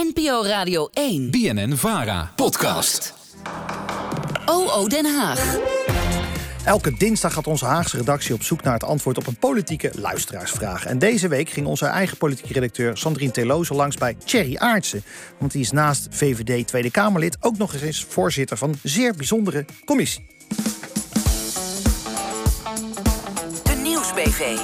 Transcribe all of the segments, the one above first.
NPO Radio 1. BNN Vara. Podcast. OO Den Haag. Elke dinsdag gaat onze Haagse redactie op zoek naar het antwoord op een politieke luisteraarsvraag. En deze week ging onze eigen politieke redacteur Sandrine Teloze langs bij Thierry Aartsen. Want die is naast VVD Tweede Kamerlid ook nog eens voorzitter van een zeer bijzondere commissie. De Nieuwsbv.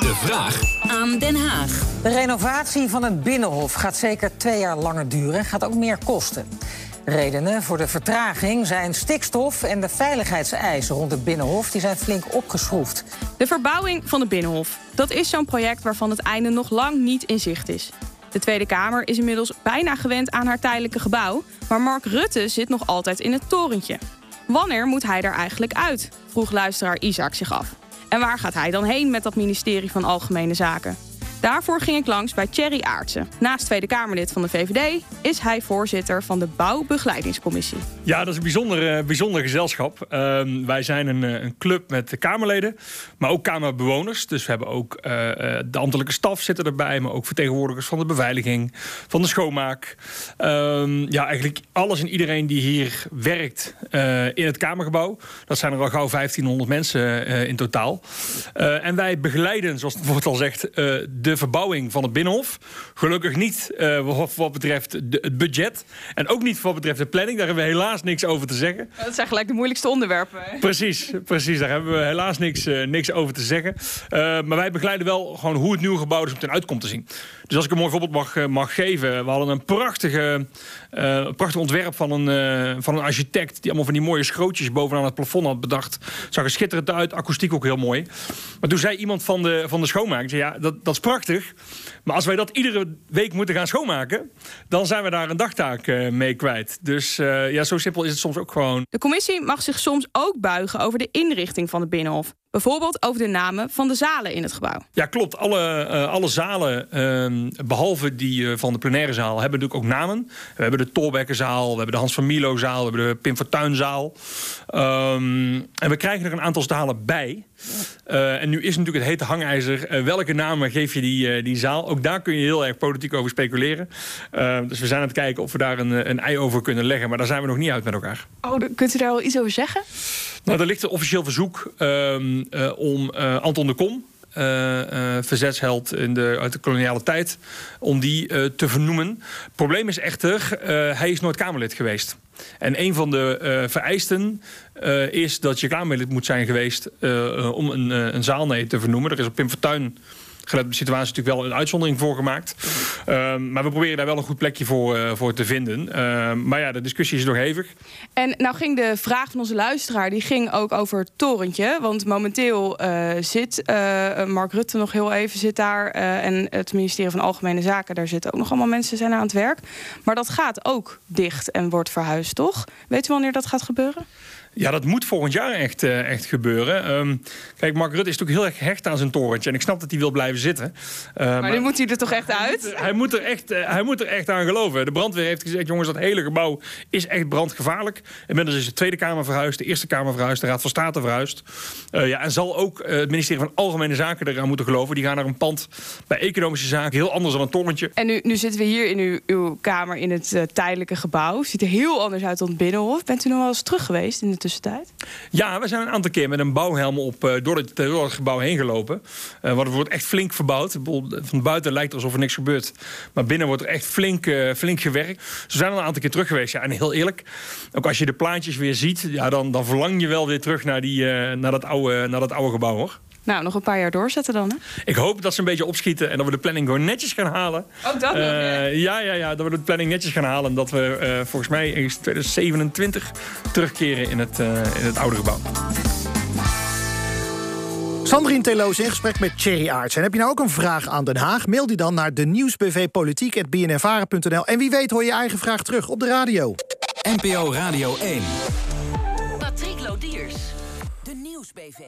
De vraag Aan Den Haag. De renovatie van het Binnenhof gaat zeker twee jaar langer duren en gaat ook meer kosten. Redenen voor de vertraging zijn stikstof en de veiligheidseisen rond het Binnenhof. Die zijn flink opgeschroefd. De verbouwing van het Binnenhof. Dat is zo'n project waarvan het einde nog lang niet in zicht is. De Tweede Kamer is inmiddels bijna gewend aan haar tijdelijke gebouw, maar Mark Rutte zit nog altijd in het torentje. Wanneer moet hij er eigenlijk uit? vroeg luisteraar Isaac zich af. En waar gaat hij dan heen met dat ministerie van Algemene Zaken? Daarvoor ging ik langs bij Thierry Aartsen. Naast Tweede Kamerlid van de VVD is hij voorzitter van de Bouwbegeleidingscommissie. Ja, dat is een bijzonder, eh, bijzonder gezelschap. Ehm, wij zijn een, eh, een club met Kamerleden, maar ook Kamerbewoners. Dus we hebben ook eh, de ambtelijke staf zitten erbij, maar ook vertegenwoordigers van de beveiliging, van de schoonmaak. Ehm, ja, eigenlijk alles en iedereen die hier werkt in het Kamergebouw. Dat zijn er al gauw 1500 mensen in totaal. En wij begeleiden, zoals het woord al zegt, eh, de verbouwing van het Binnenhof. Gelukkig niet eh, wat, betreft de- het budget. En ook niet wat betreft de planning. Daar hebben we helaas niks over te zeggen. Dat zijn gelijk de moeilijkste onderwerpen. Precies, precies. Daar hebben we helaas niks, eh, niks over te zeggen. Eh, maar wij begeleiden wel gewoon hoe het nieuwe gebouw er zo meteen uit komt te zien. Dus als ik een mooi voorbeeld mag, mag geven. We hadden een prachtige, prachtig ontwerp van een, van een architect... die allemaal van die mooie schrootjes bovenaan het plafond had bedacht. Zag er schitterend uit, akoestiek ook heel mooi. Maar toen zei iemand van de, van de schoonmaak... zei, ja, dat, dat is prachtig, maar als wij dat iedere week moeten gaan schoonmaken... dan zijn we daar een dagtaak eh, mee kwijt. Dus eh, ja, zo simpel is het soms ook gewoon. De commissie mag zich soms ook buigen over de inrichting van het Binnenhof. Bijvoorbeeld over de namen van de zalen in het gebouw. Ja, klopt. Alle, eh, alle zalen, ehm, behalve die eh, van de plenaire zaal, hebben natuurlijk ook namen. We hebben de Tolbekkenzaal, we hebben de Hans van Milo zaal, we hebben de Pim Fortuynzaal. Ehm en we krijgen er een aantal zalen bij. Eh, en nu is natuurlijk het hete hangijzer. welke namen geef je die, eh, die zaal? Ook daar kun je heel erg politiek over speculeren. Eh, dus we zijn aan het kijken of we daar een, een ei over kunnen leggen. Maar daar zijn we nog niet uit met elkaar. Oh, kunt u daar wel iets over zeggen? Nou, er ligt een officieel verzoek ehm, eh, om eh, Anton de Kom, eh, verzetsheld in de, uit de koloniale tijd, om die te vernoemen. Probleem is echter, hij is nooit Kamerlid geweest. En een van de vereisten is dat je Kamerlid moet zijn geweest om een, een zaalneet te vernoemen. Er is op Pim Fortuyn de situatie natuurlijk wel een uitzondering voor gemaakt. Ehm, maar we proberen daar wel een goed plekje voor, eh, voor te vinden. Ehm, maar ja, de discussie is nog hevig. En nou ging de vraag van onze luisteraar, die ging ook over het torentje. Want momenteel eh, zit eh, Mark Rutte nog heel even zit daar. en het ministerie van Algemene Zaken, daar zitten ook nog allemaal mensen zijn aan het werk. Maar dat gaat ook dicht en wordt verhuisd, toch? Weet u wanneer dat gaat gebeuren? Ja, dat moet volgend jaar echt, eh, echt gebeuren. Ehm, kijk, Mark Rutte is natuurlijk heel erg gehecht aan zijn torentje. En ik snap dat hij wil blijven zitten. Uh, Maar nu moet hij er toch echt uit? Hij moet, er echt, eh, hij moet er echt aan geloven. De brandweer heeft gezegd: jongens, dat hele gebouw is echt brandgevaarlijk. Inmiddels is de Tweede Kamer verhuisd, de Eerste Kamer verhuisd, de Raad van State verhuisd. Eh, ja, en zal ook eh, het ministerie van Algemene Zaken eraan moeten geloven. Die gaan naar een pand bij economische zaken, heel anders dan een torentje. En nu, nu zitten we hier in uw, uw kamer in het eh, tijdelijke gebouw. Ziet er heel anders uit dan het Binnenhof. Bent u nog wel eens terug geweest in de Ja, we zijn een aantal keer met een bouwhelm op eh, door, het, door het gebouw heen gelopen. Eh want het wordt echt flink verbouwd. Van buiten lijkt het alsof er niks gebeurt. Maar binnen wordt er echt flink, eh, flink gewerkt. We zijn al een aantal keer terug geweest. Ja, en heel eerlijk, ook als je de plaatjes weer ziet... Ja, dan, dan verlang je wel weer terug naar, die, eh, naar, dat, oude, naar dat oude gebouw, hoor. Nou, nog een paar jaar doorzetten dan, hè? Ik hoop dat ze een beetje opschieten en dat we de planning gewoon netjes gaan halen. Ook dat nog, Eh, ja, ja, ja, dat we de planning netjes gaan halen. En dat we eh, volgens mij in 2027 terugkeren in het, eh, in het oude gebouw. Sandrine Teloos in gesprek met Thierry Aarts. En heb je nou ook een vraag aan Den Haag? Mail die dan naar de nieuwsbvpolitiek.bnnvaren.nl. En wie weet hoor je eigen vraag terug op de radio. NPO Radio 1. Patrick Lodiers. De Nieuwsbv.